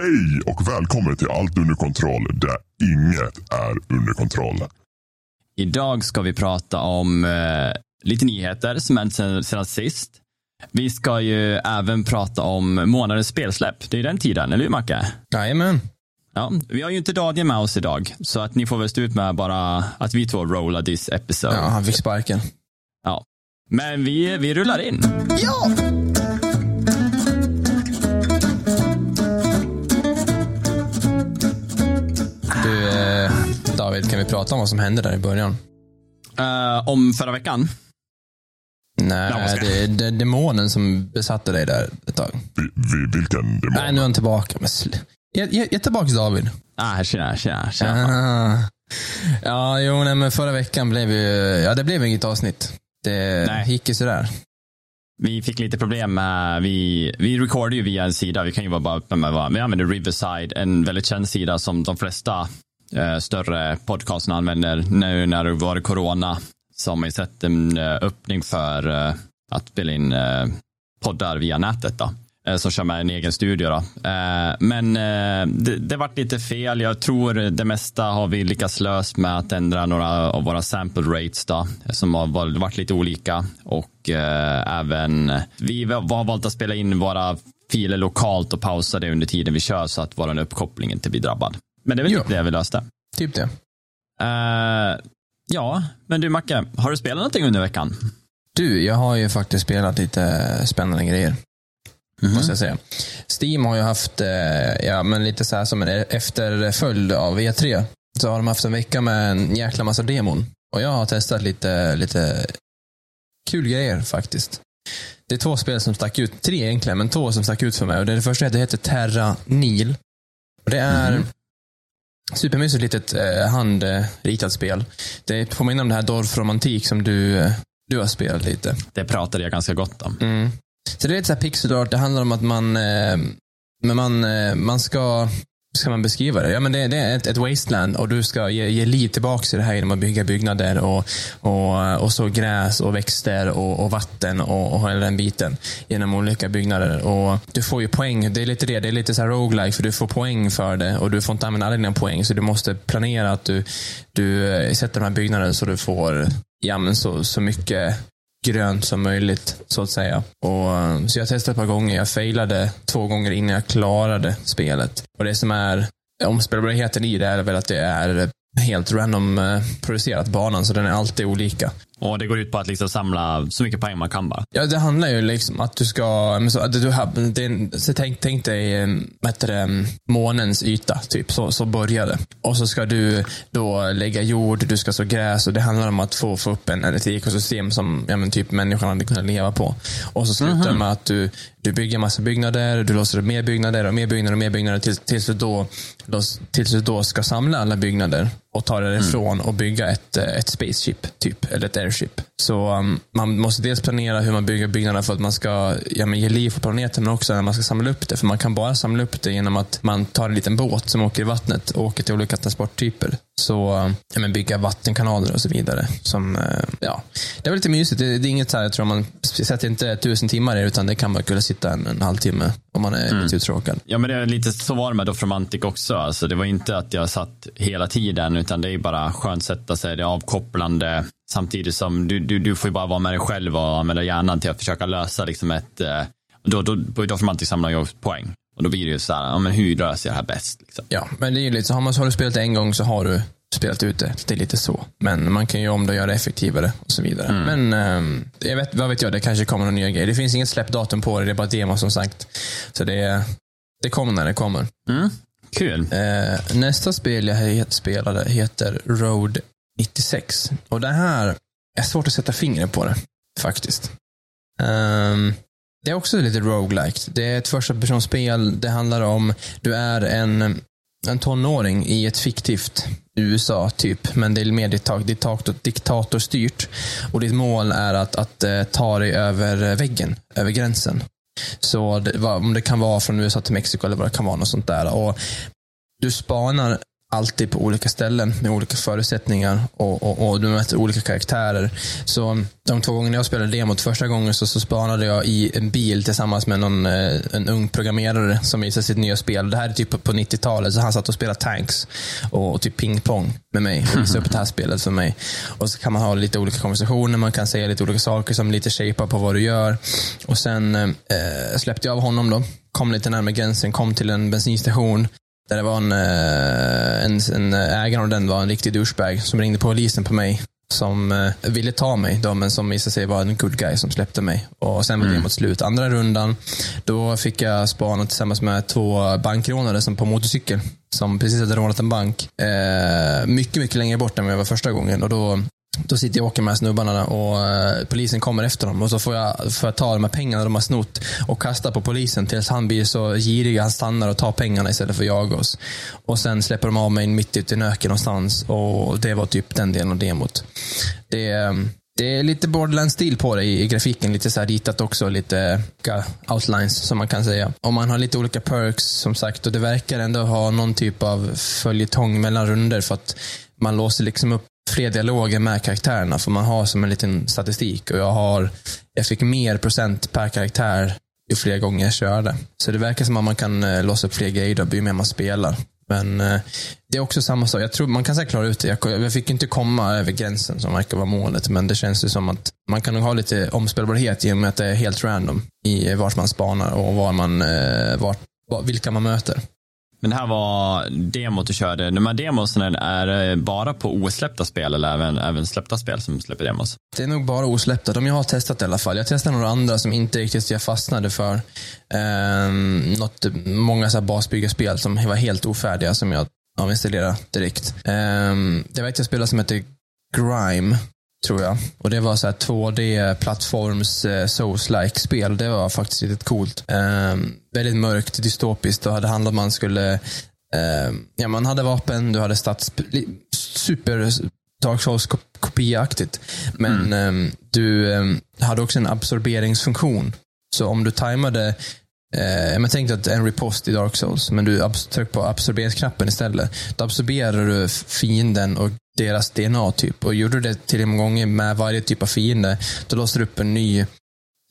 Hej och välkommen till Allt under kontroll där inget är under kontroll. Idag ska vi prata om eh, lite nyheter som hänt sedan, sedan sist. Vi ska ju även prata om månadens spelsläpp. Det är den tiden, eller hur Macke? Jajamän. Ja, vi har ju inte Daniel med oss idag, så att ni får väl stå ut med bara att vi två rollar this episode. Ja, han fick sparken. Ja. Men vi, vi rullar in. Ja! David, kan vi prata om vad som hände där i början? Eh, om förra veckan. Nej, det är det är demonen som besatte dig där ett tag. Vi, vi, vilken demon? Nej, nu är han tillbaka. Men sl- ge, ge, ge tillbaka David. Ah, tjena, tjena, tjena. Ah. Ja, jo, nej, men förra veckan blev ju, ja det blev inget avsnitt. Det Nej. gick ju sådär. Vi fick lite problem med, vi, vi recordar ju via en sida, vi kan ju bara öppna med vad, vi använder Riverside, en väldigt känd sida som de flesta Eh, större podcasten använder nu när det var corona. Så har man ju sett en eh, öppning för eh, att spela in poddar via nätet då. Som kör med en egen studio då. Men det, det vart lite fel. Jag tror det mesta har vi lyckats lösa med att ändra några av våra sample rates då. Som har varit lite olika. Och även vi har valt att spela in våra filer lokalt och pausa det under tiden vi kör så att vår uppkoppling inte blir drabbad. Men det är väl Jo. typ det vi löste. Typ det. Eh, ja, men du Macke, har du spelat någonting under veckan? Du, jag har ju faktiskt spelat lite spännande grejer. Måste jag säga. Steam har ju haft, eh, ja men lite så här som en efterföljd av E3. Så har de haft en vecka med en jäkla massa demon. Och jag har testat lite, lite kul grejer faktiskt. Det är två spel som stack ut, tre egentligen, men två som stack ut för mig. Och det, det första heter, Terra Nil. Och det är Mhm. Supermysigt litet eh, handritat spel. Det påminner om det här Dorf Romantik som du, eh, du har spelat lite. Det pratade jag ganska gott om. Mm. Så det är lite så här pixel art. Det handlar om att man, eh, men man, eh, man ska, ska man beskriva det? Ja, men det, det är ett, ett wasteland och du ska ge, ge liv tillbaka till det här genom att bygga byggnader och, och, och så gräs och växter och, och vatten och, och hela den biten genom olika byggnader. Och du får ju poäng. Det är lite det. Det är lite så här roguelike för du får poäng för det och du får inte använda alla dina poäng. Så du måste planera att du, du eh, sätter de här byggnaderna så du får ja, men så, så mycket grönt som möjligt, så att säga. Och, eh, så jag testade ett par gånger. Jag failade två gånger innan jag klarade spelet. Och det som är omspelbarheten i det är väl att det är helt random-producerat, eh, banan, så den är alltid olika. Och det går ut på att liksom samla så mycket poäng man kan bara. Ja, det handlar ju liksom att du ska, så, att du har, det, så tänk, tänk dig, det, mm, månens yta, typ. Så, så börjar det. Och så ska du då lägga jord, du ska så gräs och det handlar om att få, få upp en, ett ekosystem som ja, men typ människan hade kunnat leva på. Och så slutar det med att du, du bygger massa byggnader, du låser upp mer byggnader och mer byggnader och mer byggnader tills, tills, du då, tills du då ska samla alla byggnader och ta det ifrån och bygga ett, eh, ett spaceship, typ. Eller ett airship. Så um, man måste dels planera hur man bygger byggnaderna för att man ska ja, men ge liv på planeten, men också när man ska samla upp det. För man kan bara samla upp det genom att man tar en liten båt som åker i vattnet och åker till olika transporttyper. Så um, ja, men bygga vattenkanaler och så vidare. Som, eh, ja, det var lite mysigt. Det, det är inget så här, jag tror man sätter inte tusen timmar i utan det kan bara kunna sitta en, en halvtimme om man är lite uttråkad. Ja, men det är lite så var det med Doff Romantic också. Alltså, det var inte att jag satt hela tiden, utan det är bara skönt sätta sig, det är avkopplande. Samtidigt som du, du, du får ju bara vara med dig själv och använda hjärnan till att försöka lösa liksom ett... eh, Då, då, Doff Romantic samlar jag upp poäng. Och då blir det ju så här, ja, men hur löser jag det här bäst? Liksom. Ja, men det är ju lite så. Har, man, har du spelat en gång så har du spelat ut det. Det är lite så. Men man kan ju om det och göra det effektivare och så vidare. Men ehm, jag vet, vad vet jag, det kanske kommer någon nya grej. Det finns inget släppdatum på det, det är bara demo som sagt. Så det, det kommer när det kommer. Mm. Kul. Eh, nästa spel jag spelade heter Road 96. Och det här är svårt att sätta fingret på det, faktiskt. Ehm, det är också lite roguelike. Det är ett första personspel. Det handlar om, du är en, en tonåring i ett fiktivt USA, typ. Men det är mer diktator, diktatorstyrt. Och ditt mål är att, att eh, ta dig över väggen, över gränsen. Så det, vad- om det kan vara från USA till Mexiko eller vad det kan vara, något sånt där. Och du spanar alltid på olika ställen med olika förutsättningar och, och, och du möter olika karaktärer. Så de två gångerna jag spelade demot, första gången så, så spanade jag i en bil tillsammans med någon, eh, en ung programmerare som visade sitt nya spel. Det här är typ på 90-talet, så han satt och spelade tanks och, och typ pingpong med mig och visade upp det här spelet för mig. Och så kan man ha lite olika konversationer, man kan säga lite olika saker som lite shapar på vad du gör. Och sen eh, släppte jag av honom då, kom lite närmare gränsen, kom till en bensinstation där det var en, eh, en, en ägare av den var en riktig douchebag som ringde polisen på mig. Som eh, ville ta mig då, men som visade sig vara en good guy som släppte mig. Och sen var det mm. mot slut. Andra rundan, då fick jag spana tillsammans med två bankrånare som på motorcykel. Som precis hade rånat en bank. Eh, mycket, mycket längre bort än vad jag var första gången. Och då då sitter jag och åker med snubbarna och eh, polisen kommer efter dem. Och så får jag, får jag ta de här pengarna de har snott och kasta på polisen tills han blir så girig han stannar och tar pengarna istället för att jaga oss. Och sen släpper de av mig mitt ute i en öken någonstans. Och det var typ den delen av demot. Det, eh, det är lite borderlands-stil på det i, i, grafiken. Lite så ritat också, lite eh, outlines som man kan säga. Och man har lite olika perks som sagt och det verkar ändå ha någon typ av följetong mellan runder för att man låser liksom upp fler dialoger med karaktärerna. För man har som en liten statistik. Och jag har, jag fick mer procent per karaktär ju fler gånger jag körde. Så det verkar som att man kan eh, låsa upp fler grejer då, ju mer man spelar. Men eh, det är också samma sak. Jag tror man kan säkert klara ut det. Jag, jag fick inte komma över gränsen som verkar vara målet. Men det känns ju som att man kan nog ha lite omspelbarhet i och med att det är helt random i vart man spanar och var man, eh, vart, vilka man möter. Men det här var demot du körde. De här demosen är det bara på osläppta spel eller även, även släppta spel som släpper demos? Det är nog bara osläppta. De jag har testat i alla fall. Jag testade några andra som inte riktigt jag fastnade för. Um, något, många så basbyggarspel som var helt ofärdiga som jag avinstallerade direkt. Um, det var ett jag spelade som heter Grime tror jag. Och det var så här 2D plattforms eh, Souls-like spel. Det var faktiskt riktigt coolt. Eh, väldigt mörkt, dystopiskt och det handlade om man skulle eh, Ja, man hade vapen, du hade stats... Super Dark Souls kopiaaktigt. Men mm. eh, du ehm, hade också en absorberingsfunktion. Så om du tajmade Eh, men tänk dig att en ripost i Dark Souls, men du trycker på absorberingsknappen istället. Då absorberar du fienden och deras DNA typ. Och gjorde du det tillräckligt gånger med varje typ av fiende, då låste du upp en ny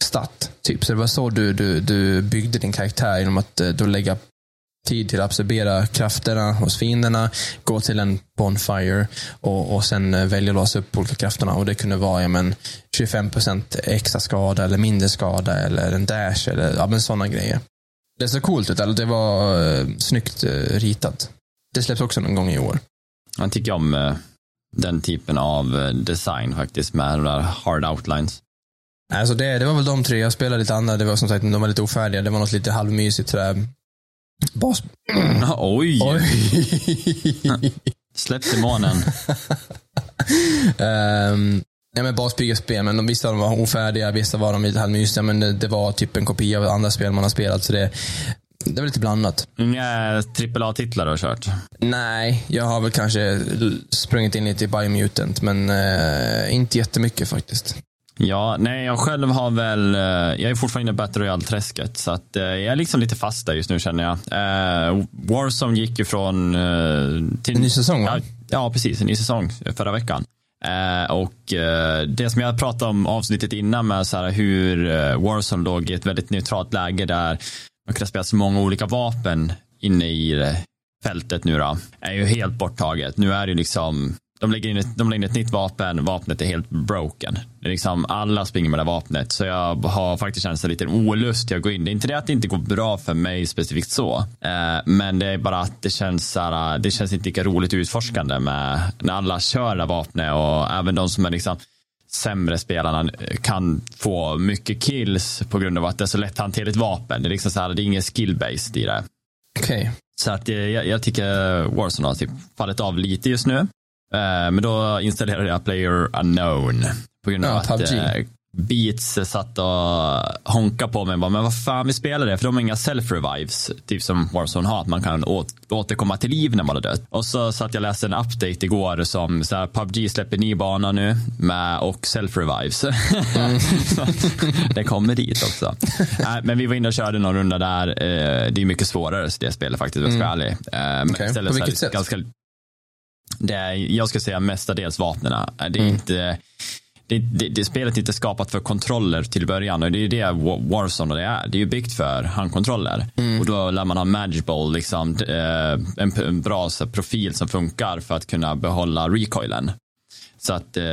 stat. Typ. Så det var så du, du, du byggde din karaktär genom att eh, då lägga tid till att absorbera krafterna hos fienderna, gå till en bonfire och, och sen eh, välja att låsa upp olika krafterna. Och det kunde vara ja, men, 25% extra skada eller mindre skada eller en dash eller ja, men sådana grejer. Det såg coolt ut, eller det var uh, snyggt uh, ritat. Det släpps också någon gång i år. Jag tycker om uh, den typen av design faktiskt med de där hard outlines. Alltså det, det var väl de tre. Jag spelade lite andra. Det var som sagt, de var lite ofärdiga. Det var något lite halvmysigt sådär. Bas... Oj! Oj. Släpp demonen. um, ja, men basbyggarspel, men vissa av dem var ofärdiga, vissa var de lite halvmysiga, men det, det, var typ en kopia av andra spel man har spelat, så det, det var lite blandat. Inga AAA-titlar du har kört? Nej, jag har väl kanske sprungit in lite i Biomutant, men uh, inte jättemycket faktiskt. Ja, nej, jag själv har väl, eh, jag är fortfarande inne i Battle Royale-träsket, så att, eh, jag är liksom lite fast där just nu känner jag. Eh, Warzone gick ju från... till, en ny säsong va? Ja, ja, precis, en ny säsong förra veckan. och det som jag pratade om avsnittet innan med så här, hur Warzone låg i ett väldigt neutralt läge där man kan spela så många olika vapen inne i fältet nu då, är ju helt borttaget. Nu är det liksom de lägger, in ett, de lägger in ett nytt vapen, vapnet är helt broken. Det är liksom, alla springer med det vapnet. Så jag har faktiskt känt en liten olust att gå in. Det är inte det att det inte går bra för mig specifikt så. Eh, men det är bara att det känns, så här, eh, det känns inte lika roligt utforskande med när alla kör det vapnet och även de som är liksom sämre spelarna kan få mycket kills på grund av att det är så lätthanterligt vapen. Det är liksom så här, det är ingen skill-based i det. Okej. Okay. Så att jag, jag tycker Warzone har typ fallit av lite just nu. Eh, men då installerade jag Player Unknown. På grund av ja, att eh, Beats satt och honkade på mig. men vad fan vi spelar det? För de har inga self-revives. Typ som Warzone har. Att man kan återkomma till liv när man har dött. Och så satt jag och läste en update igår som så här, PubG släpper ny bana nu. Med, och self-revives. Mm. det kommer dit också. äh, men vi var inne och körde någon runda där. Eh, det är mycket svårare det spelet faktiskt, om jag ska vara mm. ärlig. okay. På vilket sätt? Ganska, Det är, jag ska säga mestadels vapnena. Det är Mm. inte det, det, det spelet är inte skapat för kontroller till början och det är det Wa- Warzone det är. Det är ju byggt för handkontroller. Mm. Och då lär man ha Magic Ball, liksom, eh, en, en bra så, profil som funkar för att kunna behålla recoilen. Så att eh,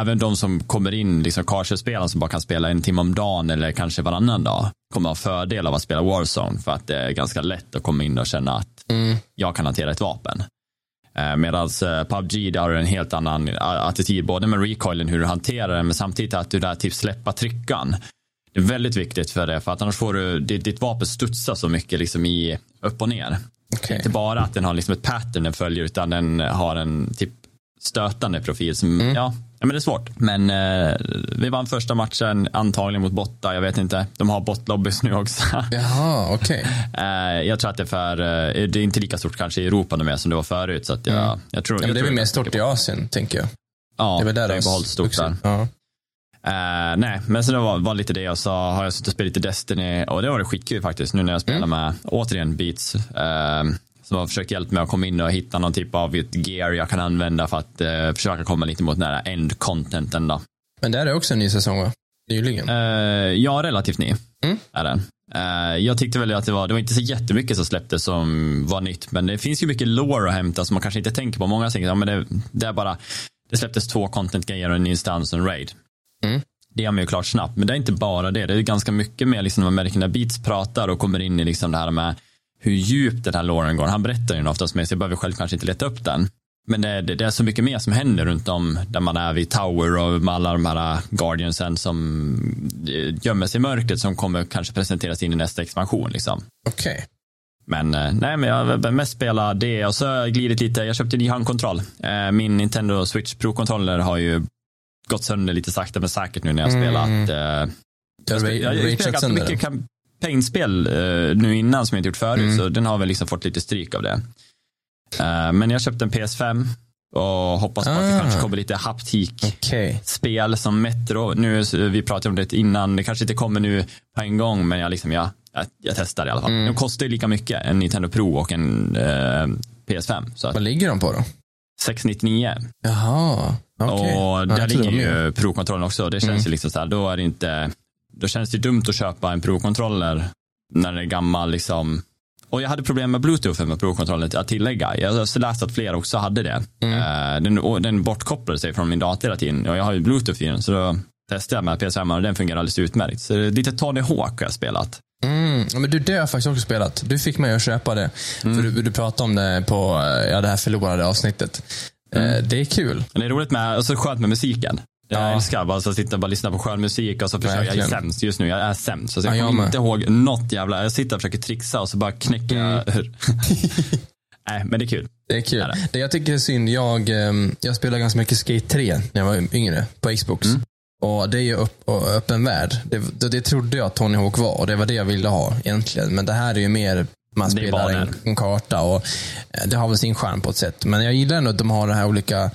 även de som kommer in, liksom casual-spelare som bara kan spela en timme om dagen eller kanske varannan dag, kommer ha fördel av att spela Warzone för att det är ganska lätt att komma in och känna att Mm. jag kan hantera ett vapen. Eh, Medan PubG där har du en helt annan a- attityd, både med recoilen, hur du hanterar den, men samtidigt att du där typ släppa tryckan. Det är väldigt viktigt för det, för att annars får du, ditt, ditt vapen studsa så mycket liksom i upp och ner. Okej. Inte bara att den har liksom ett pattern den följer, utan den har en typ stötande profil som, ja, ja, men det är svårt. Men eh, vi vann första matchen, antagligen mot botta, jag vet inte. De har botlobbys nu också. Jaha, okej. Eh, jag tror att det är för, eh, det är inte lika stort kanske i Europa nu med som det var förut. Så att jag, jag tror, Ja, jag det är väl mer stort i Asien, tänker jag. Ja, Det är väl där det har behållit stort där. Ja. Eh, nej, men så det var, var lite det och så har jag suttit och spelat lite Destiny och det var det skitkul faktiskt nu när jag spelar med, återigen, Beats. Eh, som har försökt hjälpa mig att komma in och hitta någon typ av gear jag kan använda för att eh, försöka komma lite mot den här end-contenten då. Men där är också en ny säsong, va? Nyligen. Eh, ja, relativt ny Mm. är den. Eh, jag tyckte väl att det var, det var inte så jättemycket som släpptes som var nytt, men det finns ju mycket lore att hämta som man kanske inte tänker på. Många tänker, ja, men det, det är bara, det släpptes två content-grejer och en instans och en raid. Mm. Det gör man ju klart snabbt, men det är inte bara det. Det är ganska mycket mer liksom när Beats pratar och kommer in i liksom det här med hur djupt den här loren går. Han berättar ju den oftast med, så jag behöver själv kanske inte leta upp den. Men det, det, det är så mycket mer som händer runt om där man är vid Tower och med alla de här Guardiansen som eh, gömmer sig i mörkret som kommer kanske presenteras in i nästa expansion. Liksom. Okej. Men eh, nej, men jag har mest spelat det och så har jag glidit lite. Jag köpte en ny handkontroll. Min Nintendo Switch Pro-kontroller har ju gått sönder lite sakta men säkert nu när jag har spelat. eh, Du har jag, jag, jag rageat spelat ganska mycket campaignspel uh, nu innan som jag inte gjort förut, Mm. så den har väl liksom fått lite stryk av det. Eh, men jag köpte en PS5 och hoppas på att det Ah. kanske kommer lite haptik Okej. spel som Metro. Nu, vi pratade om det innan, det kanske inte kommer nu på en gång, men jag, liksom, jag, jag, jag testar i alla fall. Mm. De kostar ju lika mycket, en Nintendo Pro och en eh, PS5. Så Vad ligger de på då? 699. Jaha. Okej. Och där ligger ju Pro-kontrollen också. Det känns Mm. ju liksom så här, då är det inte, då känns det dumt att köpa en Pro-kontroller när det är gammal liksom. Och jag hade problem med bluetooth med Pro-kontrollen att tillägga. Jag har läst att flera också hade det. Mm. Eh, den, den bortkopplade sig från min dator hela tiden och jag har ju bluetooth i den så då testade jag med PS5 och den fungerar alldeles utmärkt. Så lite Tony Hawk har jag spelat. Mm. Men du, det har jag faktiskt också spelat. Du fick mig att köpa det. Mm. För du, du pratade om det på ja, det här förlorade avsnittet. Eh, Det är kul. Det är roligt med, och så skönt med musiken. Jag Ja. älskar bara att sitta och bara lyssna på skön musik och så försöker jag, jag är sämst just nu, jag är sämst. Så jag Ja, jag kommer inte ihåg något jävla, jag sitter och försöker trixa och så bara knäcker jag ur. Nej, men det är kul. Det är kul. Det. Det jag tycker är synd, jag, ehm, jag spelade ganska mycket Skate 3 när jag var yngre på Xbox. Mm. Och det är ju upp, öppen värld. Det, det, det trodde jag att Tony Hawk var och det var det jag ville ha egentligen. Men det här är ju mer, man Det spelar en, det. en karta och eh, det har väl sin charm på ett sätt. Men jag gillar ändå att de har de här olika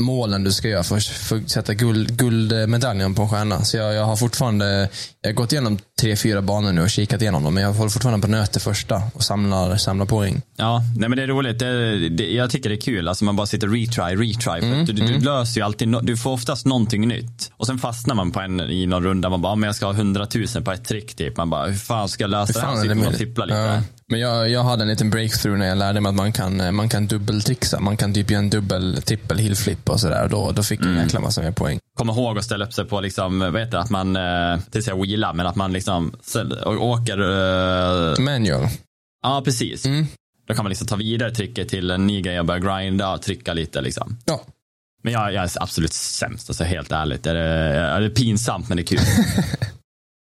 målen du ska göra för, för att sätta guld, guldmedaljen på en stjärna. Så jag, jag har fortfarande, jag har gått igenom tre, fyra banor nu och kikat igenom dem. Men jag håller fortfarande på nöter första och samlar, samlar poäng. Ja, nej men det är roligt. Det, det, jag tycker det är kul. Alltså man bara sitter retry, retry. För Mm, du, du löser ju alltid, no, du får oftast någonting nytt. Och sen fastnar man på en, i någon runda. Man bara, men jag ska ha hundratusen på ett trick typ. Man bara, hur fan ska jag lösa det här? Så sitter man och möjligt? fipplar lite. Ja. Men jag, jag hade en liten breakthrough när jag lärde mig att man kan, eh, man kan dubbeltrixa. Man kan typ göra en dubbel, trippel hillflip och sådär. Då, då fick jag en jäkla massa mer poäng. Kom ihåg att ställa upp sig på, liksom, vad heter det, att man, eh, det säga wheela, men att man liksom åker. Eh, Manual. ja, precis. Mm. Då kan man liksom ta vidare tricket till en ny grej och börja grinda och trycka lite liksom. Ja. Men jag, jag är absolut sämst, alltså helt ärligt. Det är, det är pinsamt, men det är kul.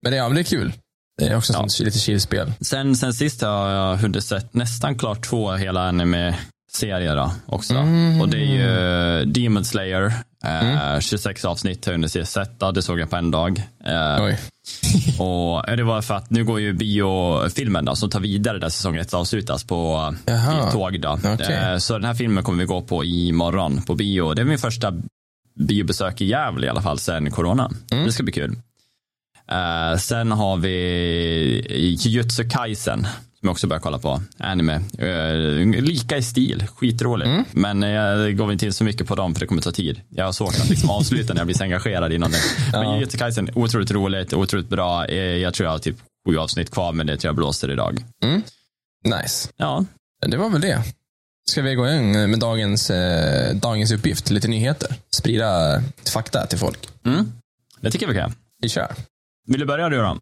Men det, ja, men det är kul. Det är också Ja. lite chillspel. Sen, sen sist har jag hunnit sett nästan klart två hela anime-serier då, också. Mm. Och det är ju Demon Slayer, eh, 26 avsnitt har jag hunnit se sett. Det såg jag på en dag. Eh, och ja, det var för att nu går ju biofilmen då, som tar vidare där säsong ett avslutas på i tåg. Då. Okej. Eh, Så den här filmen kommer vi gå på imorgon på bio. Det är min första biobesök i Gävle i alla fall sen corona. Mm. Det ska bli kul. Eh, sen har vi Jujutsu Kaisen som jag också börjar kolla på, anime. Uh, lika i stil, skitroligt. Mm. Men jag går inte in så mycket på dem för det kommer ta tid. Jag har svårt att liksom avsluta när jag blir så engagerad i någonting. ja. Men Jujutsu Kaisen, otroligt roligt, otroligt bra. Jag tror jag har typ sju avsnitt kvar, men det tror jag blåser idag. Mm. Nice. Ja. Det var väl det. Ska vi gå in med dagens, eh, dagens uppgift? Lite nyheter. Sprida fakta till folk. Mm. Det tycker jag vi kan. Vi kör. Vill du börja du då?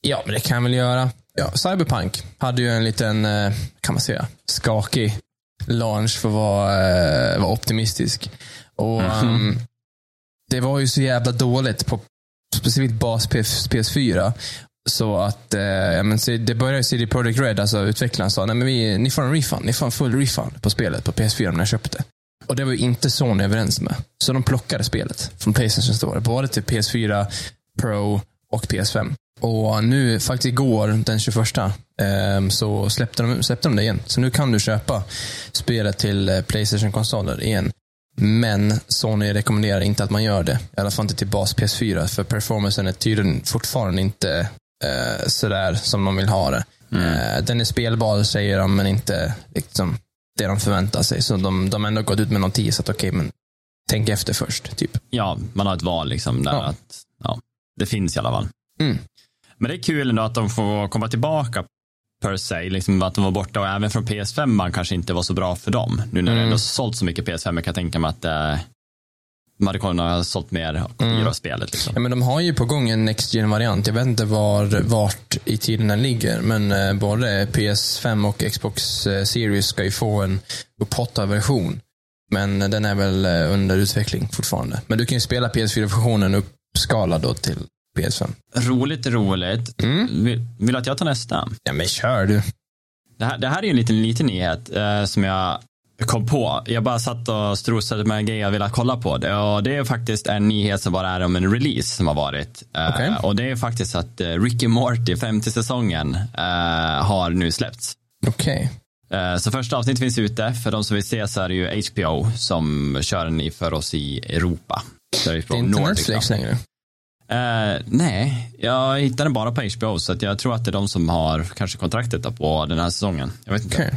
Ja, men det kan jag väl göra. Ja, Cyberpunk hade ju en liten, eh, kan man säga, skakig launch för att vara, eh, vara optimistisk. Och mm. um, Det var ju så jävla dåligt på specifikt bas PS4. Så att, eh, men, det började CD Projekt Red, alltså utvecklaren, sa nej men vi, ni får en refund. Ni får en full refund på spelet på PS4 när ni köpte. Och det var ju inte Sony överens med. Så de plockade spelet från Playstation Store. Både till PS4, Pro och PS5. Och nu, faktiskt igår, den 21, eh, så släppte de, släppte de det igen. Så nu kan du köpa spelet till eh, Playstation-konsoler igen. Men Sony rekommenderar inte att man gör det. I alla fall inte till bas PS4. För performancen är tydligen fortfarande inte eh, sådär som de vill ha det. Mm. Eh, den är spelbar säger de, men inte liksom, det de förväntar sig. Så de, de har ändå gått ut med notis att okej, okay, men tänk efter först. Typ. Ja, man har ett val liksom. Där ja. Att, det finns i alla fall. Mm. Men det är kul ändå att de får komma tillbaka per se, liksom att de var borta och även från PS5 man kanske inte var så bra för dem. Nu när mm. det ändå sålt så mycket PS5, jag kan tänka mig att eh, de hade kunnat ha sålt mer kopior mm. av spelet. Liksom. Ja, men de har ju på gång en Next gen variant Jag vet inte var, vart i tiden den ligger, men eh, både PS5 och Xbox eh, Series ska ju få en upphottad version. Men den är väl eh, under utveckling fortfarande. Men du kan ju spela PS4-versionen uppskalad då till PS5. Roligt, roligt. Mm. Vill, vill, du att jag tar nästa? Ja, men kör du. Det här, det här är ju en liten, liten nyhet eh, som jag kom på. Jag bara satt och strosade med grejer jag ville kolla på. Det, och det är faktiskt en nyhet som bara är om en release som har varit. Eh, okay. Uh, och det är faktiskt att uh, Ricky Morty, femte säsongen, uh, har nu släppts. Okej. Okay. Så första avsnittet finns ute. För de som vill se så är det ju HBO som kör den för oss i Europa. Det är inte Nordic, Netflix längre? Uh, nej, jag hittade bara på HBO så jag tror att det är de som har kanske kontraktet på den här säsongen. Jag vet inte. Okay.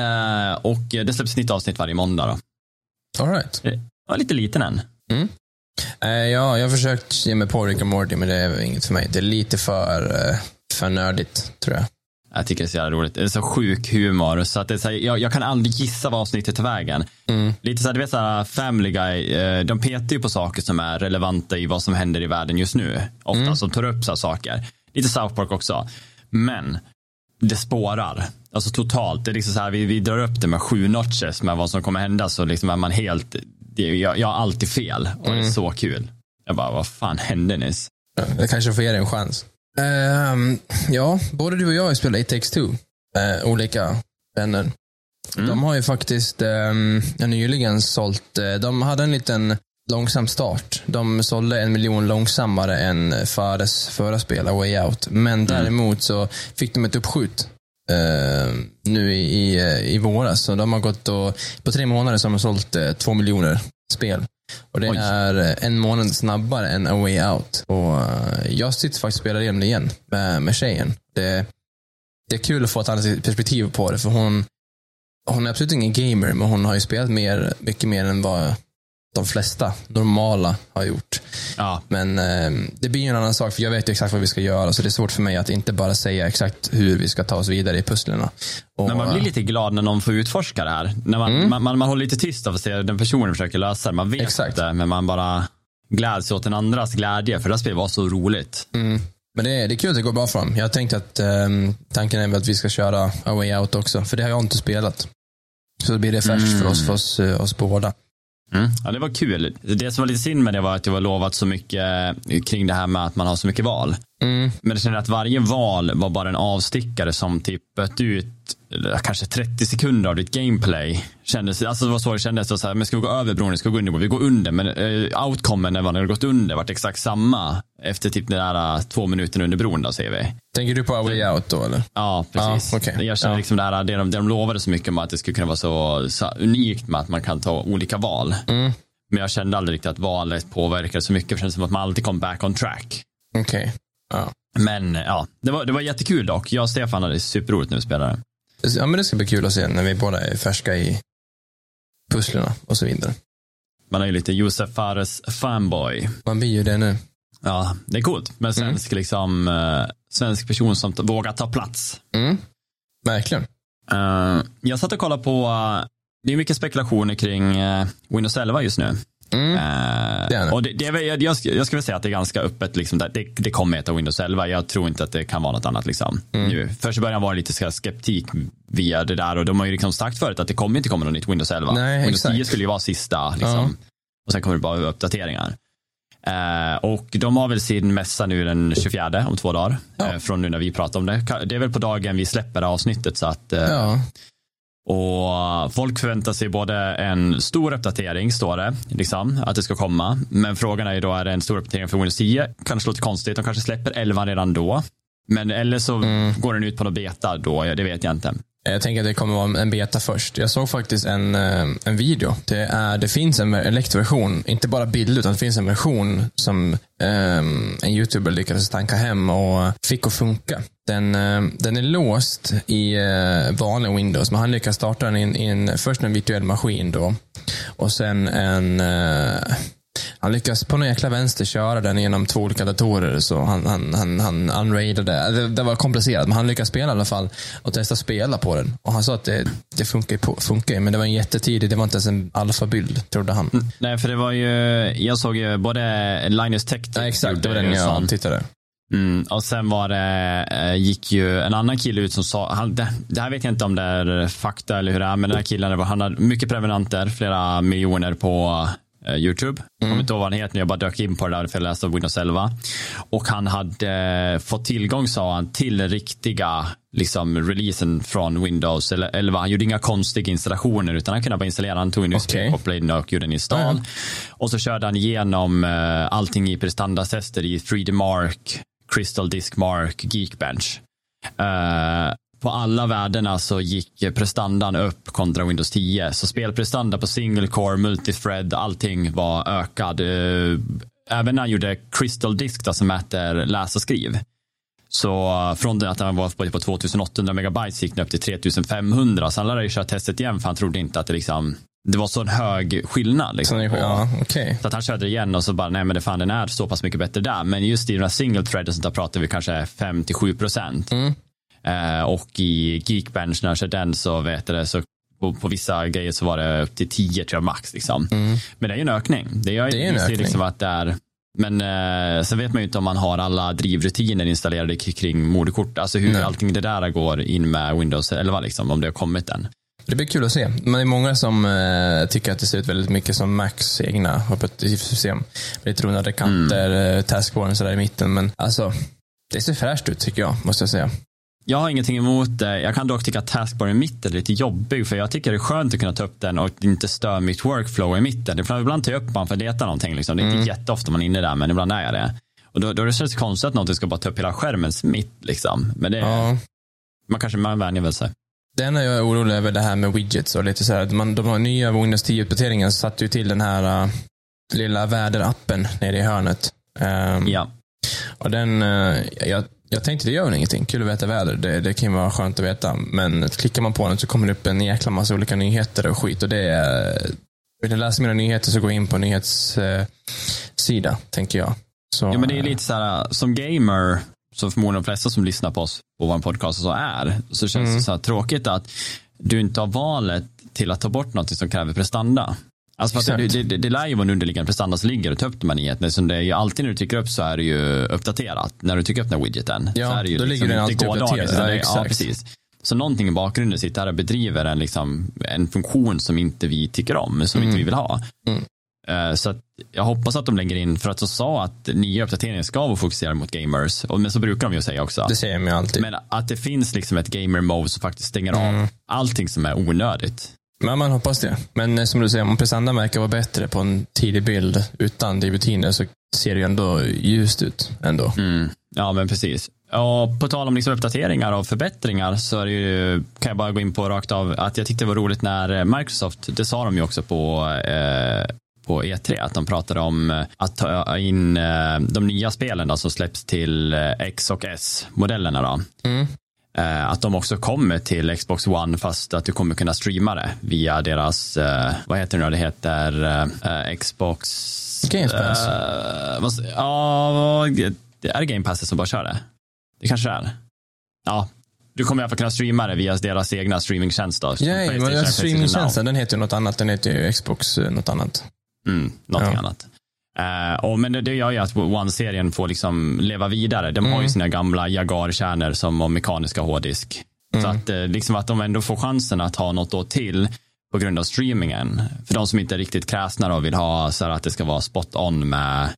Uh, och det släpps nytt avsnitt varje måndag. Då. All right. Det var lite liten än. Mm. Uh, ja, jag har försökt ge mig på Rick och Morty men det är inget för mig. Det är lite för, för nördigt tror jag. Jag tycker det är så jävla roligt. Det är så sjuk humor. Så att det är så här, jag, jag, kan aldrig gissa vad avsnittet tar vägen. Mm. Lite så här, du vet så här, Family Guy, eh, de petar ju på saker som är relevanta i vad som händer i världen just nu. Ofta mm. som tar upp så saker. Lite South Park också. Men det spårar. Alltså totalt. Det är liksom så här, vi, vi drar upp det med sju notches med vad som kommer hända så liksom är man helt, det, jag, jag har alltid fel och mm. det är mm. så kul. Jag bara, vad fan hände nyss? Jag kanske får ge dig en chans. Um, ja, både du och jag har spelat It takes two. Uh, olika vänner. Mm. De har ju faktiskt um, nyligen sålt, uh, de hade en liten långsam start. De sålde en miljon långsammare än Fares förra spel, A Way Out. Men mm. däremot så fick de ett uppskjut uh, nu i, i, i våras. Så de har gått och, på tre månader så har de sålt två miljoner spel. Och det Oj. är eh, en månad snabbare än A Way Out. Och eh, jag sitter faktiskt och spelar igenom det igen med, med tjejen. Det, det är kul att få ett annat perspektiv på det, för hon, hon är absolut ingen gamer, men hon har ju spelat mer, mycket mer än vad de flesta normala har gjort. Ja. Men eh, det blir ju en annan sak, för jag vet ju exakt vad vi ska göra, så det är svårt för mig att inte bara säga exakt hur vi ska ta oss vidare i pusslerna. Och, men man blir lite glad när någon får utforska det här. När man, mm. man, man, man, håller lite tyst av att se den personen försöker lösa det. Man vet exakt. det, men man bara gläds åt en andras glädje, för det här spelet var så roligt. Mm. Men det är, det är kul att det går bra för dem. Jag tänkte att um, tanken är att vi ska köra A Way Out också, för det har jag inte spelat. Så då blir det färskt mm. för oss, för oss, uh, oss båda. Mm. Ja, det var kul. Det som var lite synd med det var att det var lovat så mycket kring det här med att man har så mycket val. Mm. Men det kände att varje val var bara en avstickare som typ böt ut kanske 30 sekunder av ditt gameplay. Kändes, alltså det var så det kändes. Så här, men ska vi gå över bron? Ska vi gå under? Vi går under. Men uh, outcomen när man hade gått under vart exakt samma efter typ den där uh, två minuter under bron då säger vi. Tänker du på A Way Out då eller? Ja, precis. Ah, okay. Jag känner ja. liksom det, här, det, de, det de lovade så mycket om att det skulle kunna vara så, så unikt med att man kan ta olika val. Mm. Men jag kände aldrig riktigt att valet påverkade så mycket. Det kändes som att man alltid kom back on track. Okej. Okay. Ja. Men ja, det var, det var jättekul dock. Jag och Stefan hade superroligt när vi spelade. Ja, men det ska bli kul att se när vi båda är färska i pusslerna och så vidare. Man är ju lite Josef Fares fanboy. Man blir ju det nu. Ja, det är coolt med svensk, liksom, eh, svensk person som vågar ta plats. Mm. Verkligen. Eh, jag satt och kollade på, eh, det är mycket spekulationer kring Windows 11 just nu. Mm. Det är det. och det, det är, jag, jag, jag skulle säga att det är ganska öppet. Liksom, det, det, kommer heta Windows 11. Jag tror inte att det kan vara något annat. Liksom, Mm. nu. Först i början var det lite skeptik via det där och de har ju liksom sagt förut att det kommer inte komma något nytt Windows 11. Nej, Windows exakt. 10 skulle ju vara sista. Liksom, Ja. Och sen kommer det bara uppdateringar. Eh, och de har väl sin mässa nu den 24 om två dagar. Ja. Eh, från nu när vi pratar om det. Det är väl på dagen vi släpper avsnittet. Så att, eh, Ja. Och folk förväntar sig både en stor uppdatering, står det, liksom, att det ska komma. Men frågan är ju då, är det en stor uppdatering för Windows 10? Kanske låter konstigt, de kanske släpper 11 redan då. Men eller så Mm. går den ut på något beta då, det vet jag inte. Jag tänker att det kommer vara en beta först. Jag såg faktiskt en, eh, en video. Det, är, det finns en elektroversion, inte bara bild utan det finns en version som ehm, en youtuber lyckades tanka hem och fick att funka. Den, eh, den är låst i uh, vanlig Windows, men han lyckas starta den i en, först en virtuell maskin då. Och sen en eh, han lyckas på någon jäkla vänster köra den genom två olika datorer. Så han, han, han, han unraidade. Det, det var komplicerat, men han lyckas spela i alla fall. Och testa spela på den. Och han sa att det, det funkar ju, på, funkar men det var en jättetidig, det var inte ens en alfabild, trodde han. Nej, för det var ju, jag såg ju både Linus Tech Ja, exakt, det var den jag tittade. Mm, och sen var det, eh, gick ju en annan kille ut som sa, han, det, det här vet jag inte om det är fakta eller hur det är, men den här killen, var- han har mycket prenumeranter, flera miljoner på eh, YouTube. Jag kommer inte ihåg vad han heter nu, jag bara dök in på det där för jag läste om Windows 11. Och han hade eh, fått tillgång, sa han, till riktiga liksom, releasen från Windows 11. Han gjorde inga konstiga installationer, utan han kunde bara installera, han tog en Okej. USB-koppling och gjorde en install. Ja, Och så körde han igenom eh, allting i prestandatester i 3D Mark, Crystal Disk Mark, Geekbench. Uh, på alla värdena så gick prestandan upp kontra Windows 10. Så spelprestanda på single core, multithread, allting var ökad. Eh, även när han gjorde Crystal Disk då, som mäter läs och skriv. Så eh, från det att han var på, på 2800 megabyte gick den upp till 3500. Så han lärde ju köra testet igen för han trodde inte att det liksom det var så en hög skillnad. Liksom, ja, okej. så att han körde igen och så bara, nej men det fan den är så pass mycket bättre där. Men just i den här single thread och sånt där pratar vi kanske 5-7 procent. Mm. Eh, och i Geekbench när jag körde den så vet jag det, så på, på vissa grejer så var det upp till 10 tror jag max. Liksom. Mm. Men det är ju en ökning. Det är, Det är en ökning. Liksom att det är, men eh, sen vet man ju inte om man har alla drivrutiner installerade kring moderkort. Alltså hur Nej. allting det där går in med Windows 11, liksom, om det har kommit än. Det blir kul att se. Men det är många som eh, tycker att det ser ut väldigt mycket som Macs egna operativsystem. Lite rundade kanter, Mm. eh, taskbaren sådär i mitten. Men alltså, det ser fräscht ut tycker jag, måste jag säga. Jag har ingenting emot det. Jag kan dock tycka att taskbar i mitten är lite jobbig för jag tycker det är skönt att kunna ta upp den och inte störa mitt workflow i mitten. Ibland tar jag upp man för att leta någonting. Liksom. Det är inte jätteofta man är inne där men ibland är jag det. Och då, då det känns det konstigt att någonting ska bara ta upp hela skärmens mitt. Liksom. Men det, Ja. man kanske man vänjer väl sig. Det enda jag är orolig över det här med widgets och lite så här. Man, de har nya Windows 10-uppdateringen satte ju till den här uh, lilla väderappen nere i hörnet. Ehm, Ja. Och den, eh, jag, jag tänkte det gör väl ingenting. Kul att veta väder. Det, det kan ju vara skönt att veta. Men klickar man på den så kommer det upp en jäkla massa olika nyheter och skit. Och det är, vill du läsa mina nyheter så gå in på nyhetssida, sida, tänker jag. Så, ja men det är eh, lite så här som gamer som förmodligen de flesta som lyssnar på oss på vår podcast så är. Så känns Mm. det så här tråkigt att du inte har valet till att ta bort något som kräver prestanda. Alltså för det, det, det lär ju vara en underliggande prestanda som ligger och ta upp de här nyheterna. Som det är ju alltid när du trycker upp så är det ju uppdaterat. När du trycker upp den här widgeten. Ja, så är det ju då ligger den alltid uppdaterad. Ja, exakt. precis. Så någonting i bakgrunden sitter här och bedriver en, liksom, en funktion som inte vi tycker om, som inte vi vill ha. Mm. Eh, Så jag hoppas att de lägger in, för att de sa att nya uppdateringar ska vara fokuserade mot gamers, men så brukar de ju säga också. Det säger de ju alltid. Men att det finns liksom ett gamer mode som faktiskt stänger Mm. av allting som är onödigt. Men man hoppas det. Men eh, som du säger, om prestandan verkar vara bättre på en tidig bild utan rutiner så ser det ju ändå ljust ut. Ändå. Mm. Ja, men precis. Och på tal om liksom uppdateringar och förbättringar så är det ju, kan jag bara gå in på rakt av att jag tyckte det var roligt när Microsoft, det sa de ju också på, eh, på E3, att de pratade om eh, att ta in eh, de nya spelen då, som släpps till eh, X och S-modellerna. Då. Mm. Att de också kommer till Xbox One fast att du kommer kunna streama det via deras, vad heter det nu, det heter Xbox... Game Pass. Ja, det är Game Pass som bara kör det? Det kanske det är. Ja, du kommer i alla fall kunna streama det via deras egna streamingtjänst. Då, Ja, men streamingtjänsten den heter ju något annat. Den heter ju Xbox något annat. Mm, någonting Ja. annat. Eh, och, men det, det gör ju att One-serien får liksom leva vidare. De har ju Mm. sina gamla Jaguar-kärnor som har mekaniska hårddisk. Så Mm. att eh, liksom att de ändå får chansen att ha något år till på grund av streamingen. För de som inte är riktigt kräsna och vill ha så att det ska vara spot on med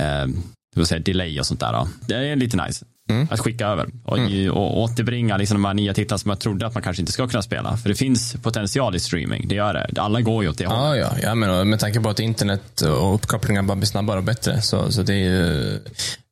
eh, säga, delay och sånt där. Då. Det är lite nice. Mm. Att skicka över och, och återbringa liksom de här nya titlarna som jag trodde att man kanske inte ska kunna spela. För det finns potential i streaming, det gör det. Alla går ju åt det hållet. Ja, ja, ja men med tanke på att internet och uppkopplingen bara blir snabbare och bättre. Så, så det är ju,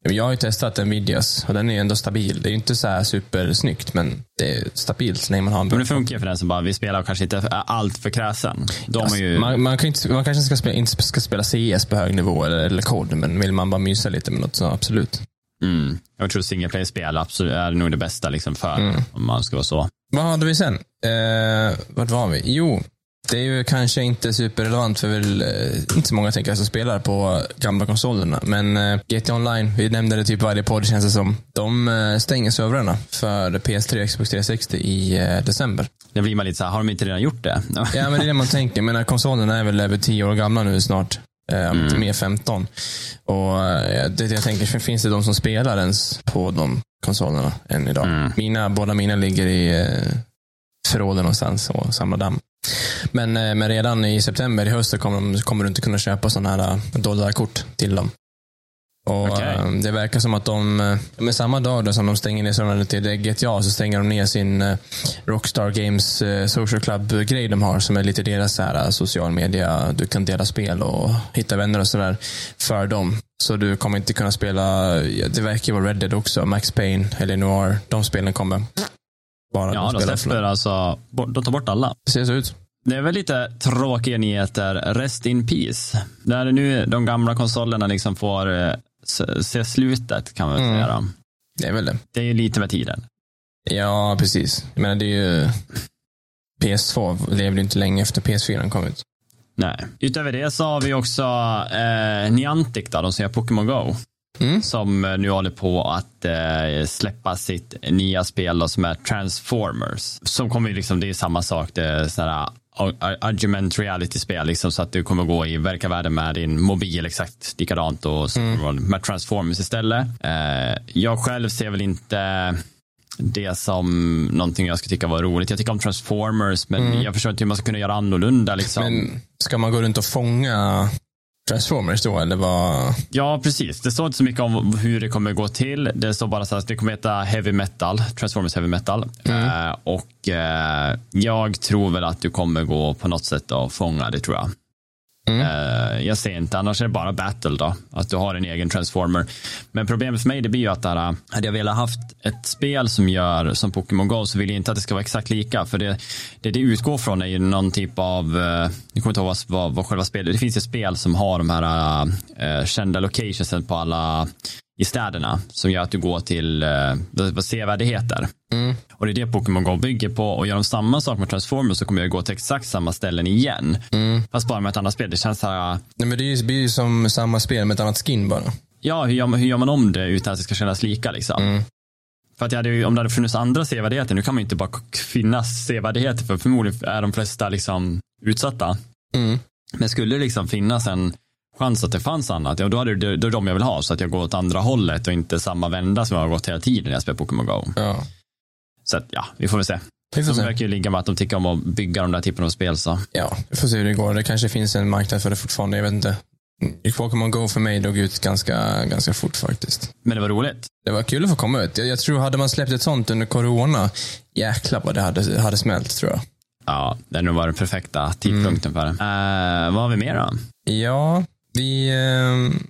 jag har ju testat Nvidias och den är ändå stabil. Det är inte så här supersnyggt, men det är stabilt så länge man har en Men det funkar ju för den som bara vill spela och kanske inte är allt för kräsen. De är ju, man, man, kan inte, man kanske ska spela, inte ska spela CS på hög nivå eller, eller kod, men vill man bara mysa lite med något så absolut. Mm, jag tror single player-spel absolut är nog det bästa liksom för, Mm. om man ska vara så. Vad hade vi sen? Eh, vart var vi? Jo, det är ju kanske inte superrelevant för väl eh, inte så många tänker jag som spelar på gamla konsolerna. Men eh, GTA Online, vi nämnde det typ varje podd känns det som. De eh, stänger servrarna för PS3 och Xbox 360 i eh, december. Det blir man lite så här, har de inte redan gjort det? Ja, men det är det man tänker. Men konsolerna är väl över 10 år gamla nu snart. Eh, om inte mer 15. Och eh, det jag tänker, finns det de som spelar ens på de konsolerna än idag? Mm. Mina, båda mina ligger i eh, förråden någonstans och samlar damm. Men, eh, men redan i september, i höst, kommer, de, kommer du inte kunna köpa sådana här dollarkort till dem. Och Okej. eh, Det verkar som att de, eh, med samma dag då som de stänger ner servrarna till GTA, så stänger de ner sin eh, Rockstar Games Social Club-grej de har, som är lite deras så här, social media. Du kan dela spel och hitta vänner och sådär för dem. Så du kommer inte kunna spela, det verkar ju vara Red Dead också, Max Payne, eller Noir. De spelen kommer bara Ja, de spela släpper alltså, de tar bort alla. Det ser så ut. Det är väl lite tråkiga nyheter. Rest in peace. Där nu de gamla konsolerna liksom får se- slutet kan man Mm. säga. Det är väl det. Det är ju lite med tiden. Ja, precis. Jag menar, det är ju... PS2 levde inte länge efter PS4 kom ut. Nej. Utöver det så har vi också eh, Niantic, då, de som gör Pokémon Go. Mm. Som eh, nu håller på att eh, släppa sitt nya spel då, som är Transformers. Som kommer liksom, det är samma sak, det är sådana argument reality-spel, liksom, så att du kommer gå i verkar världen med din mobil exakt likadant och så vara med Transformers istället. Eh, jag själv ser väl inte det som någonting jag skulle tycka var roligt. Jag tycker om Transformers, men jag förstår inte hur man ska kunna göra annorlunda. Liksom. Men ska man gå runt och fånga Transformers då, eller vad? Ja, precis. Det står inte så mycket om hur det kommer gå till. Det står bara så att det kommer heta Heavy Metal, Transformers Heavy Metal. Eh, och eh, jag tror väl att du kommer gå på något sätt och fånga det, tror jag. Mm. Uh, jag ser inte, annars är det bara battle då. Att du har en egen transformer. Men problemet för mig det blir ju att där, eh, hade jag velat haft ett spel som gör som Pokémon Go så vill jag inte att det ska vara exakt lika. För det det, det utgår från är ju någon typ av, eh, jag kommer inte ihåg vad, vad, vad själva spelet, det finns ju spel som har de här uh, kända locationsen på alla i städerna som gör att du går till eh, vad sevärdheter. Mm. Och det är det Pokémon Go bygger på. Och gör de samma sak med Transformers så kommer jag gå till exakt samma ställen igen. Mm. Fast bara med ett annat spel. Det känns så här, Nej, men det blir ju som samma spel med ett annat skin bara. ja, hur gör, man, hur gör man om det utan att det ska kännas lika liksom? Mm. För att jag hade, ju- om det hade funnits andra sevärdheter, nu kan man ju inte bara finnas sevärdheter för förmodligen är de flesta liksom utsatta. Mm. Men skulle det liksom finnas en chans att det fanns annat, ja då, hade det, då är de jag vill ha så att jag går åt andra hållet och inte samma vända som jag har gått hela tiden när jag spelar Pokémon Go. Ja. Så att, ja, vi får väl se. De verkar ju ligga med att de tycker om att bygga de där typen av spel så. Ja, vi får se hur det går. Det kanske finns en marknad för det fortfarande. Jag vet inte. Pokémon Go för mig dog ut ganska, ganska fort faktiskt. Men det var roligt. Det var kul att få komma ut. Jag, jag tror, hade man släppt ett sånt under corona, jäklar vad det hade, hade smält tror jag. Ja, det har nog varit den perfekta tidpunkten för det. Eh, vad har vi mer då? Ja, vi, eh,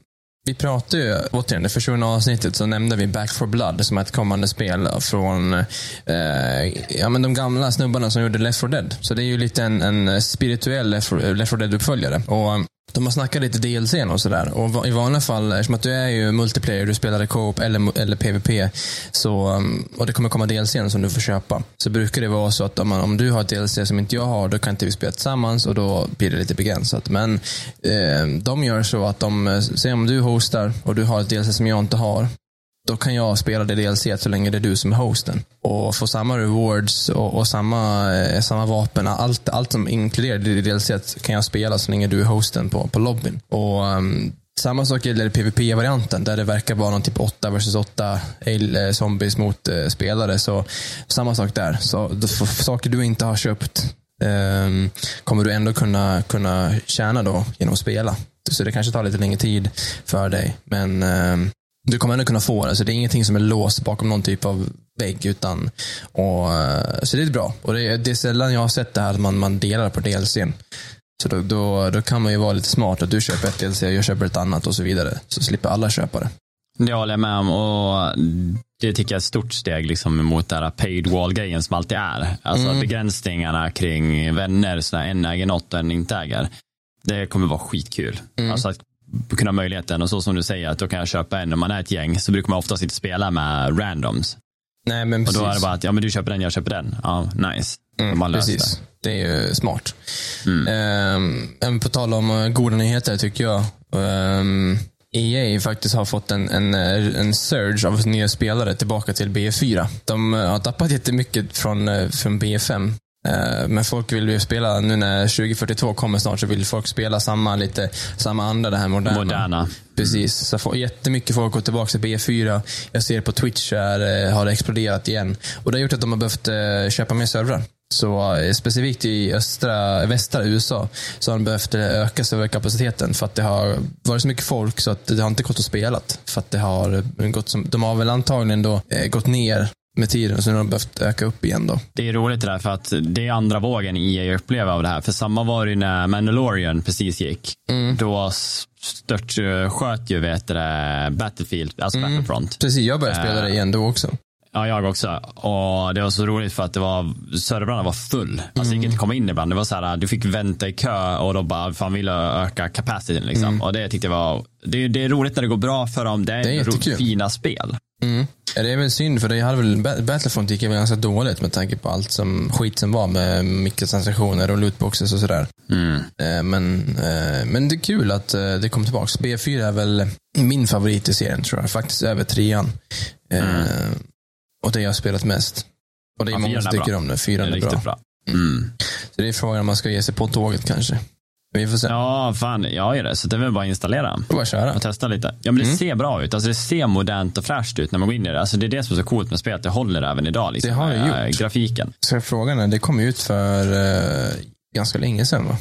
vi pratade ju, återigen, det försvunna avsnittet så nämnde vi Back for Blood som är ett kommande spel från eh, ja, men de gamla snubbarna som gjorde Left for Dead. Så det är ju lite en, en spirituell Left for, Left for Dead-uppföljare. Och de har snackat lite DLC och sådär. Och i vanliga fall, eftersom att du är ju multiplayer, du spelar co-op eller, eller PVP, så, mm, och det kommer komma DLC som du får köpa. Så brukar det vara så att om, man, om du har ett DLC som inte jag har, då kan inte vi spela tillsammans och då blir det lite begränsat. Men eh, de gör så att de, eh, säg om du hostar och du har ett DLC som jag inte har, då kan jag spela det DLC så länge det är du som är hosten. Och få samma rewards och, och samma, eh, samma vapen. Allt, allt som inkluderar det DLC kan jag spela så länge du är hosten på, på lobbyn. Och um, samma sak gäller PVP-varianten där det verkar vara någon typ 8 vs 8 zombies mot eh, spelare. Så samma sak där. Så då, för, för saker du inte har köpt ehm, kommer du ändå kunna, kunna tjäna då genom att spela. Så det kanske tar lite längre tid för dig. Men ehm, du kommer ändå kunna få det. Så det är ingenting som är låst bakom någon typ av vägg. Utan, och, eh, så det är bra. Och det, det är sällan jag har sett det här att man, man delar på DLCn. Så då, då, då kan man ju vara lite smart. Att du köper ett DLC och jag köper ett annat och så vidare. Så slipper alla köpa det. Det håller jag med om och det tycker jag är ett stort steg liksom mot den här paid wall-grejen som alltid är. Alltså begränsningarna kring vänner, så där en äger något och en inte äger. Det kommer vara skitkul. Alltså att kunna ha möjligheten och så som du säger att då kan jag köpa en, om man är ett gäng så brukar man oftast inte spela med randoms. Nej, men Och precis. då är det bara att ja men du köper den, jag köper den. Ja, nice. Mm, man precis. Det är ju smart. Mm. Ehm, även på tal om eh, goda nyheter tycker jag. Um, EA faktiskt har fått en, en, eh, en surge av nya spelare tillbaka till BF4. De eh, har tappat jättemycket från, från BF5. Eh, Men folk vill ju spela, nu när 2042 kommer snart, så vill folk spela samma, lite, samma andra, det här moderna. Moderna. Precis, så får jättemycket folk går tillbaka till B4. Jag ser på Twitch här, eh, har det exploderat igen. Och det har gjort att de har behövt eh, köpa mer servrar. Så specifikt i östra, västra USA så har de behövt eh, öka serverkapaciteten för att det har varit så mycket folk så att det har inte gått att spela. För att det har gått som, de har väl antagligen då gått ner med tiden så nu har de behövt öka upp igen då. Det är roligt det där för att det är andra vågen EA upplever av det här. För samma var det ju när Mandalorian precis gick. Då stört sköt ju vet det, Battlefield, alltså Battlefront. Precis, jag började spela det igen då också. Ja, jag också. Och det var så roligt för att det var, servrarna var full. Alltså det gick inte att komma in ibland. Det var så här, du fick vänta i kö och då bara, fan ville öka capacityn liksom. Och det tyckte jag var, det, det är roligt när det går bra för dem. Det är, Det är fina spel. Mm. Ja, det är väl synd för det hade väl, Ba- Battlefront gick väl ganska dåligt med tanke på allt som skit som var med mikrotransaktioner och lootboxes och sådär. Mm. Eh, Men, eh, men det är kul att eh, det kom tillbaka. B4 är väl min favorit i serien tror jag. Faktiskt över trean. Eh, Och det jag har spelat mest. Och det är Ja, många som tycker bra. om det. Det Fyran är är bra. bra. Mm. Så det är frågan om man ska ge sig på tåget kanske. Vi får se. Ja, fan, jag gör det. Så det är väl bara att installera. Bara köra. och testa lite. Ja, men det ser bra ut. Alltså, det ser modernt och fräscht ut när man går in i det. Alltså, det är det som är så coolt med spelet. Det håller även idag. Liksom, Det har det med, gjort. Grafiken. Så frågan är, det kom ut för eh, ganska länge sedan va?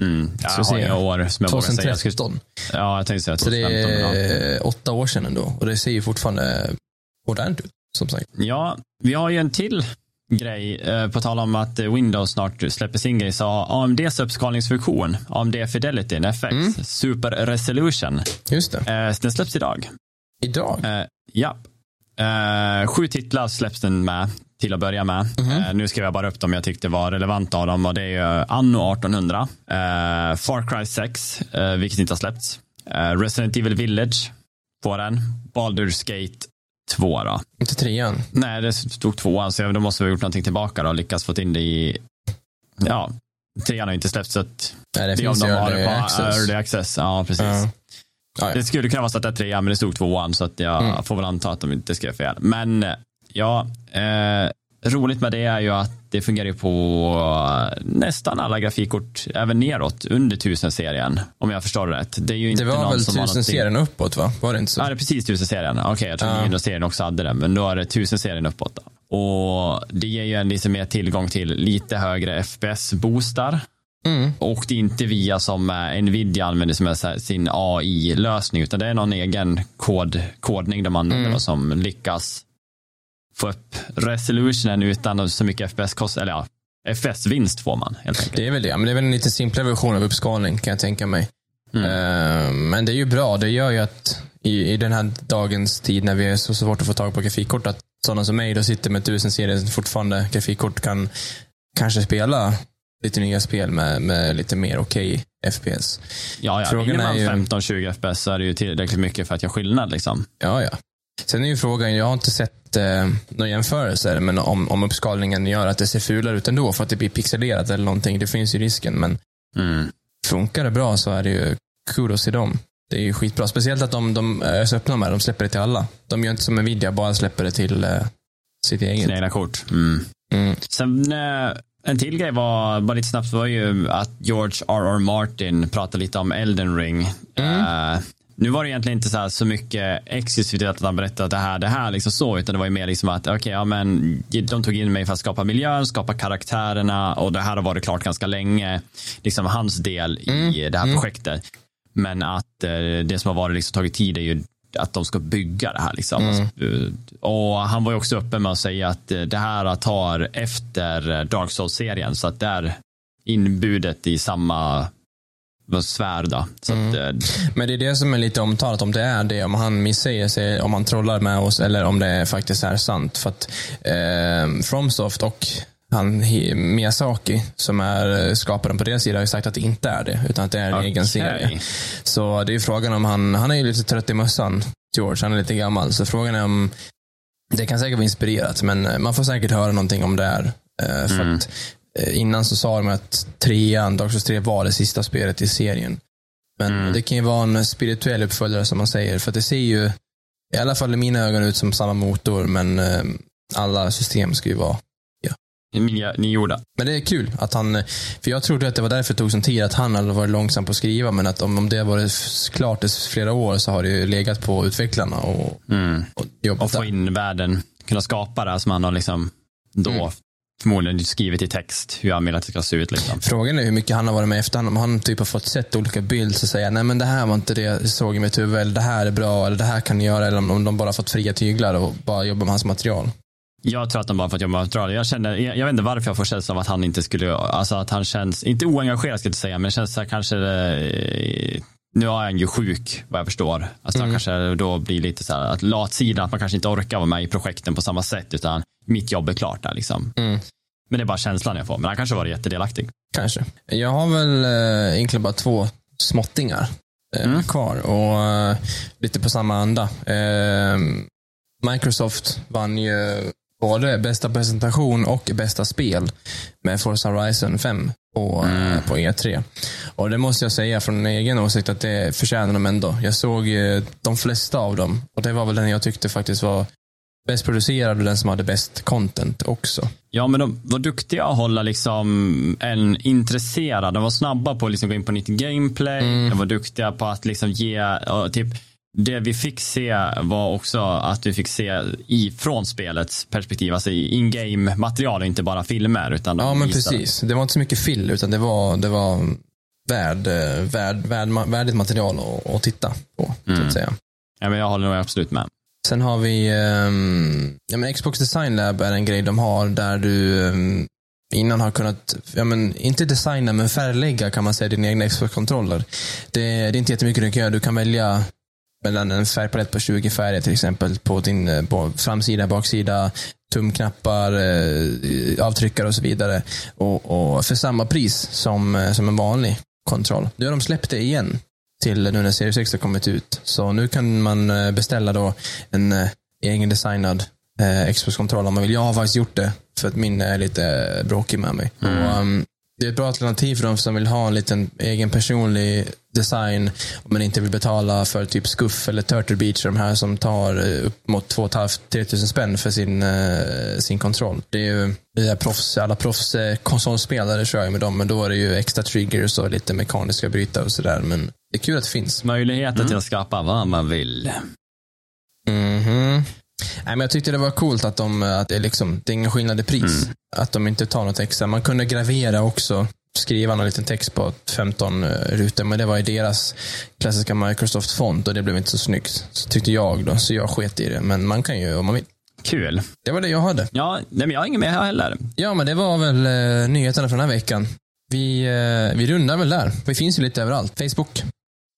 Mm. Jag Så har inga jag. år som jag vågar säga. Jag skulle, 2013. ja, jag tänkte säga Så det 2015. men ja. är åtta år sedan ändå. Och det ser ju fortfarande modernt ut. Som sagt. Ja, vi har ju en till grej. Eh, på tal om att eh, Windows snart släpper sin grej. Så AMDs uppskalningsfunktion, AMD Fidelity, FX, Mm. Super Resolution. Just det. Eh, den släpps idag. Idag. Ja. Sju titlar släpps den med till att börja med. Eh, nu skrev jag bara upp dem jag tyckte var relevanta av dem och det är ju Anno 1800, eh, Far Cry 6, eh, vilket inte har släppts, Resident Evil Village på den, Baldur's Gate 2 då. Inte trean. Nej, det stod tvåan, så då måste ha gjort någonting tillbaka då och lyckats få in det i, ja, trean har inte släppts så att Nej, det det är om finns de ju har det på access. early access. Ja, precis. Ja. Ja, ja. Det skulle kunna vara så att det är trean, men det stod tvåan, så att jag Mm. får väl anta att de inte skrev fel. Men ja, eh, roligt med det är ju att det fungerar på nästan alla grafikkort, även neråt, under 1000-serien, om jag förstår det rätt. Det är ju inte Det var någon väl som har någonting- 1000-serien uppåt va? Var det inte så? Ja, det är precis 1000-serien. Okej, jag tror Ja. 900-serien också hade det, men då är det 1000-serien uppåt. Då. Och det ger ju en lite mer tillgång till lite högre FPS-boostar. Mm. Och det är inte via som eh, Nvidia använder som är sin AI-lösning, utan det är någon egen kod, kodning de använder Mm. som lyckas få upp resolutionen utan så mycket FPS-kost, eller ja, FPS-vinst får man helt enkelt. Det är väl det. Men det är väl en lite simplare version av uppskalning kan jag tänka mig. Mm. Eh, Men det är ju bra. Det gör ju att i, i den här dagens tid när vi är så svårt att få tag på grafikkort, att sådana som mig då sitter med 1000 serier fortfarande grafikkort kan kanske spela lite nya spel med, med lite mer okej FPS. Ja, ja. Frågan Vinner man är ju- 15-20 FPS så är det ju tillräckligt mycket för att göra skillnad. Liksom. Ja, ja. Sen är ju frågan, jag har inte sett eh, några jämförelser, men om, om uppskalningen gör att det ser fulare ut ändå för att det blir pixelerat eller någonting, det finns ju risken. Men Mm. funkar det bra så är det ju kudos till dem. Det är ju skitbra. Speciellt att de, de är så öppna med. De släpper det till alla. De gör inte som Nvidia, bara släpper det till eh, sitt eget. Sina egna kort. Mm. Mm. Sen eh, en till grej var, bara lite snabbt, var ju att George R.R. Martin pratade lite om Elden Ring. Eh, nu var det egentligen inte så, här så mycket exklusivt att han berättade att det här, det här liksom så, utan det var ju mer liksom att okej, ja men de tog in mig för att skapa miljön, skapa karaktärerna och det här har varit klart ganska länge, liksom hans del i det här projektet. Men att eh, det som har varit liksom tagit tid är ju att de ska bygga det här. Liksom. Mm. Och han var ju också uppe med att säga att eh, det här tar efter eh, Dark Souls-serien, så att det är inbudet i samma vad, sfär. Då. Så Mm. att, eh, Men det är det som är lite omtalat, om det är det, om han misssäger sig, om han trollar med oss eller om det faktiskt är sant. För att eh, Fromsoft och han Miyazaki, som är skaparen på deras sida, har ju sagt att det inte är det, utan att det är en Okej. egen serie. Så det är ju frågan om han, han är ju lite trött i mössan, George, han är lite gammal, så frågan är om, det kan säkert vara inspirerat, men man får säkert höra någonting om det här. Eh, för Mm. att innan så sa de att trean, Dark Souls 3 var det sista spelet i serien. Men Mm. det kan ju vara en spirituell uppföljare som man säger. För det ser ju, i alla fall i mina ögon, ut som samma motor. Men eh, alla system ska ju vara. Ni, ni gjorde. Men det är kul att han, för jag trodde att det var därför det tog sån tid, att han hade varit långsam på att skriva. Men att om, om det har varit klart i flera år så har det ju legat på utvecklarna och, Mm. och jobbat Och få in världen, kunna skapa det som han har liksom då Mm. Förmodligen skrivit i text hur han vill att det ska se ut. Liksom. Frågan är hur mycket han har varit med efter. Om han typ har fått sett olika bilder och säga nej men det här var inte det jag såg i mitt huvud. Eller det här är bra. Eller det här kan ni göra. Eller om de bara fått fria tyglar och bara jobbar med hans material. Jag tror att de bara fått jobba med material. Jag, känner, jag, jag vet inte varför jag får känslan av att han inte skulle, alltså att han känns, inte oengagerad ska jag inte säga, men känns så här kanske, eh, nu är han ju sjuk vad jag förstår. Alltså han kanske då blir lite så här, att latsidan, att man kanske inte orkar vara med i projekten på samma sätt, utan mitt jobb är klart där liksom. Mm. Men det är bara känslan jag får, men han kanske var jättedelaktig. Kanske. Jag har väl eh, egentligen bara två småttingar eh, Mm. kvar. Och eh, lite på samma anda. Eh, Microsoft vann ju både bästa presentation och bästa spel med Forza Horizon 5 på, eh, på E3. Och det måste jag säga från egen åsikt att det förtjänar de ändå. Jag såg eh, de flesta av dem och det var väl den jag tyckte faktiskt var bäst producerad och den som hade bäst content också. Ja, men de var duktiga att hålla liksom en intresserad. De var snabba på att liksom gå in på nytt gameplay. De var duktiga på att liksom ge, typ, det vi fick se var också att vi fick se ifrån spelets perspektiv, alltså in-game material och inte bara filmer. Utan Ja, men visade- precis. Det var inte så mycket fill, utan det var, det var värd, värd, värd, värdigt material att, att titta på, så Mm. att säga. Ja, men jag håller nog absolut med. Sen har vi, ehm, ja men Xbox Design Lab är en grej de har där du ehm, innan har kunnat, ja men inte designa men färglägga kan man säga dina egna Xbox-kontroller. Det, det är inte jättemycket du kan göra. Du kan välja mellan en färgpalett på 20 färger till exempel på din eh, på framsida, baksida, tumknappar, eh, avtryckare och så vidare. Och, och för samma pris som, eh, som en vanlig kontroll. Nu har de släppt det igen till nu när Series X har kommit ut. Så nu kan man beställa då en eh, egen designad eh, Xbox-kontroll om man vill. Jag har faktiskt gjort det för att min är lite bråkig med mig. Och, um, det är ett bra alternativ för de som vill ha en liten egen personlig design men inte vill betala för typ Skuff eller Turtle Beach, de här som tar eh, upp mot 2 500-3 000 spänn för sin, eh, sin kontroll. Det är ju det är proffs, alla proffs eh, konsolspelare kör ju med dem, men då är det ju extra triggers och lite mekaniska brytare och sådär. Men det är kul att det finns. Möjligheten till att skapa vad man vill. Mhm. Nej, men jag tyckte det var coolt att, de, att det, liksom, det är ingen skillnad i pris. Att de inte tar något extra. Man kunde gravera också. Skriva någon liten text på 15 rutor. Men det var i deras klassiska Microsoft-font och det blev inte så snyggt. Så tyckte jag då. Så jag sket i det. Men man kan ju om man vill. Kul. Det var det jag hade. Ja, nej, men jag har inget mer här heller. Ja, men det var väl eh, nyheterna för den här veckan. Vi, eh, vi rundar väl där. Vi finns ju lite överallt. Facebook,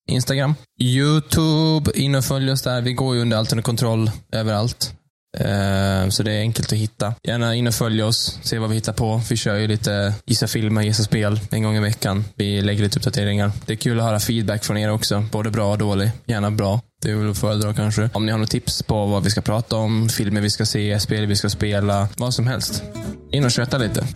Instagram, YouTube. In och följ oss där. Vi går ju under allt under kontroll överallt. Eh, så det är enkelt att hitta. Gärna in och följ oss, se vad vi hittar på. Vi kör ju lite gissa filmer, gissa spel en gång i veckan. Vi lägger lite uppdateringar. Det är kul att höra feedback från er också, både bra och dålig. Gärna bra. Det är väl att föredra kanske. Om ni har några tips på vad vi ska prata om, filmer vi ska se, spel vi ska spela, vad som helst. In och köta lite.